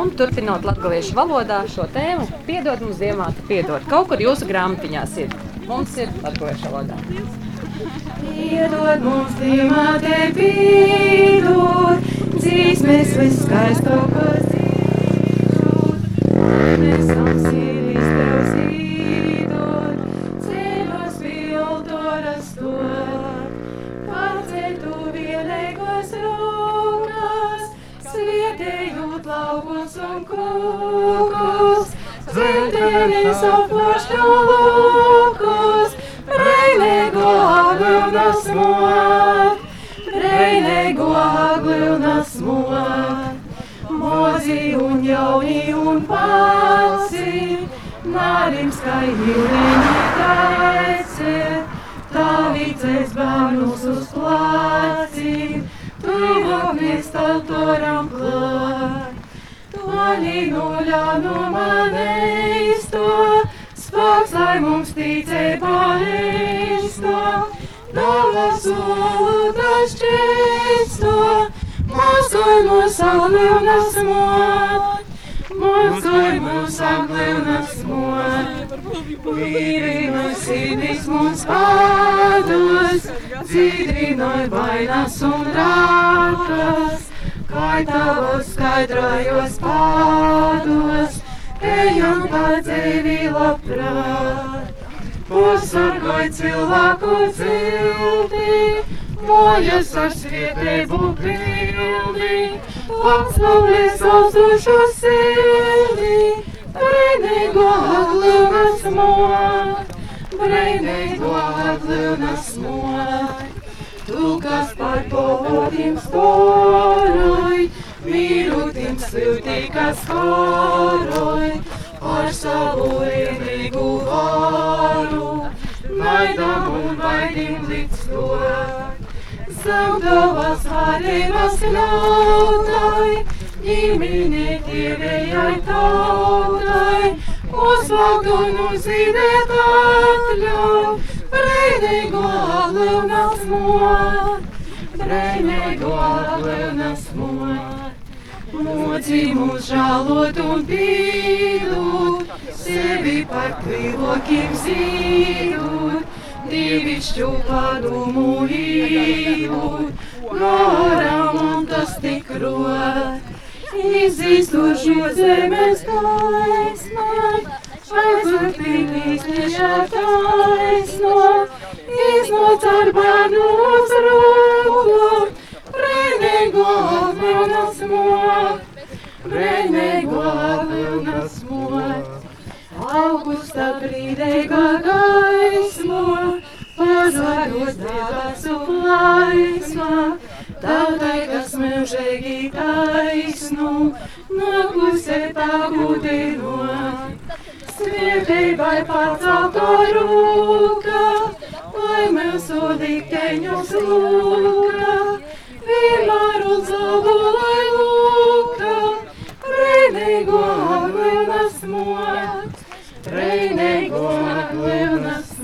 Un turpinot latviešu valodā šo tēmu, piedod mums ziemāti, piedod. Kaut kur jūsu grāmatiņās ir. Mums ir latviešu valodā. Piedod mums, Dievmāte, piedod, dzīsmes viskaistākās dzīvot. Nesam sirdis tev zīdot, ceļos pildoras stot. Pacel tu vienīgos rūkas, svietējot laukus un kūkus, apvašļu lūkus, Breinēgo aglunas mot, breinēgo aglunas mot, mozi un jauni un paci, nārim skaidrīni taici, tāvīcēs bērnus uz placi, tuvāk mēs tautoram klāt. Toļi nuļā no maneisto, spēks, lai mums ticība eisto, dāvas ūdas čēsto, mūsoj mūs aglīvnas mot, mūsoj mūs aglīvnas mot. Vīrina sirdis mums pādus, dzīdrinoja vainas un rākas, kā tavos skaidrojos pādos, ejam pa dzīvi labprāt. Pusargoj cilvēku cildi, mojas ar sviedrību pildi, apslavlies auzušu sildi, brīnīgo aglūnas mot, brīnīgo aglūnas mot. Tu, kas par povodim sporoj, mīlutim siltī, kas koroj, ar savu Zaudavas varības ļautai, ģimene tīrējai tautai, uzvaldu nu zīdēt atļauj, brīnīgo aglūnas mot, brīnīgo aglūnas mot. Modzi mūs žālot un pīdot, sevi par klilokiem zīdot, divišķu padomu īdot, garam un tas tik rot. Izīstot šo zemes gaismai, aizvērtīs liešā taisno, iznot ar bērnu uz roku, brīnīgo aglūnas mot, brīnīgo aglūnas mot. Augusta brīdīgā gaismo, mūžīgi taisnu, noklusē tā gudinot. Svētībai pacelto rūka, lai mūsu likteņus lūka, vienmēr uz zalu lai lūka, brīnīgo aglīnas mot, brīnīgo aglīnas mot.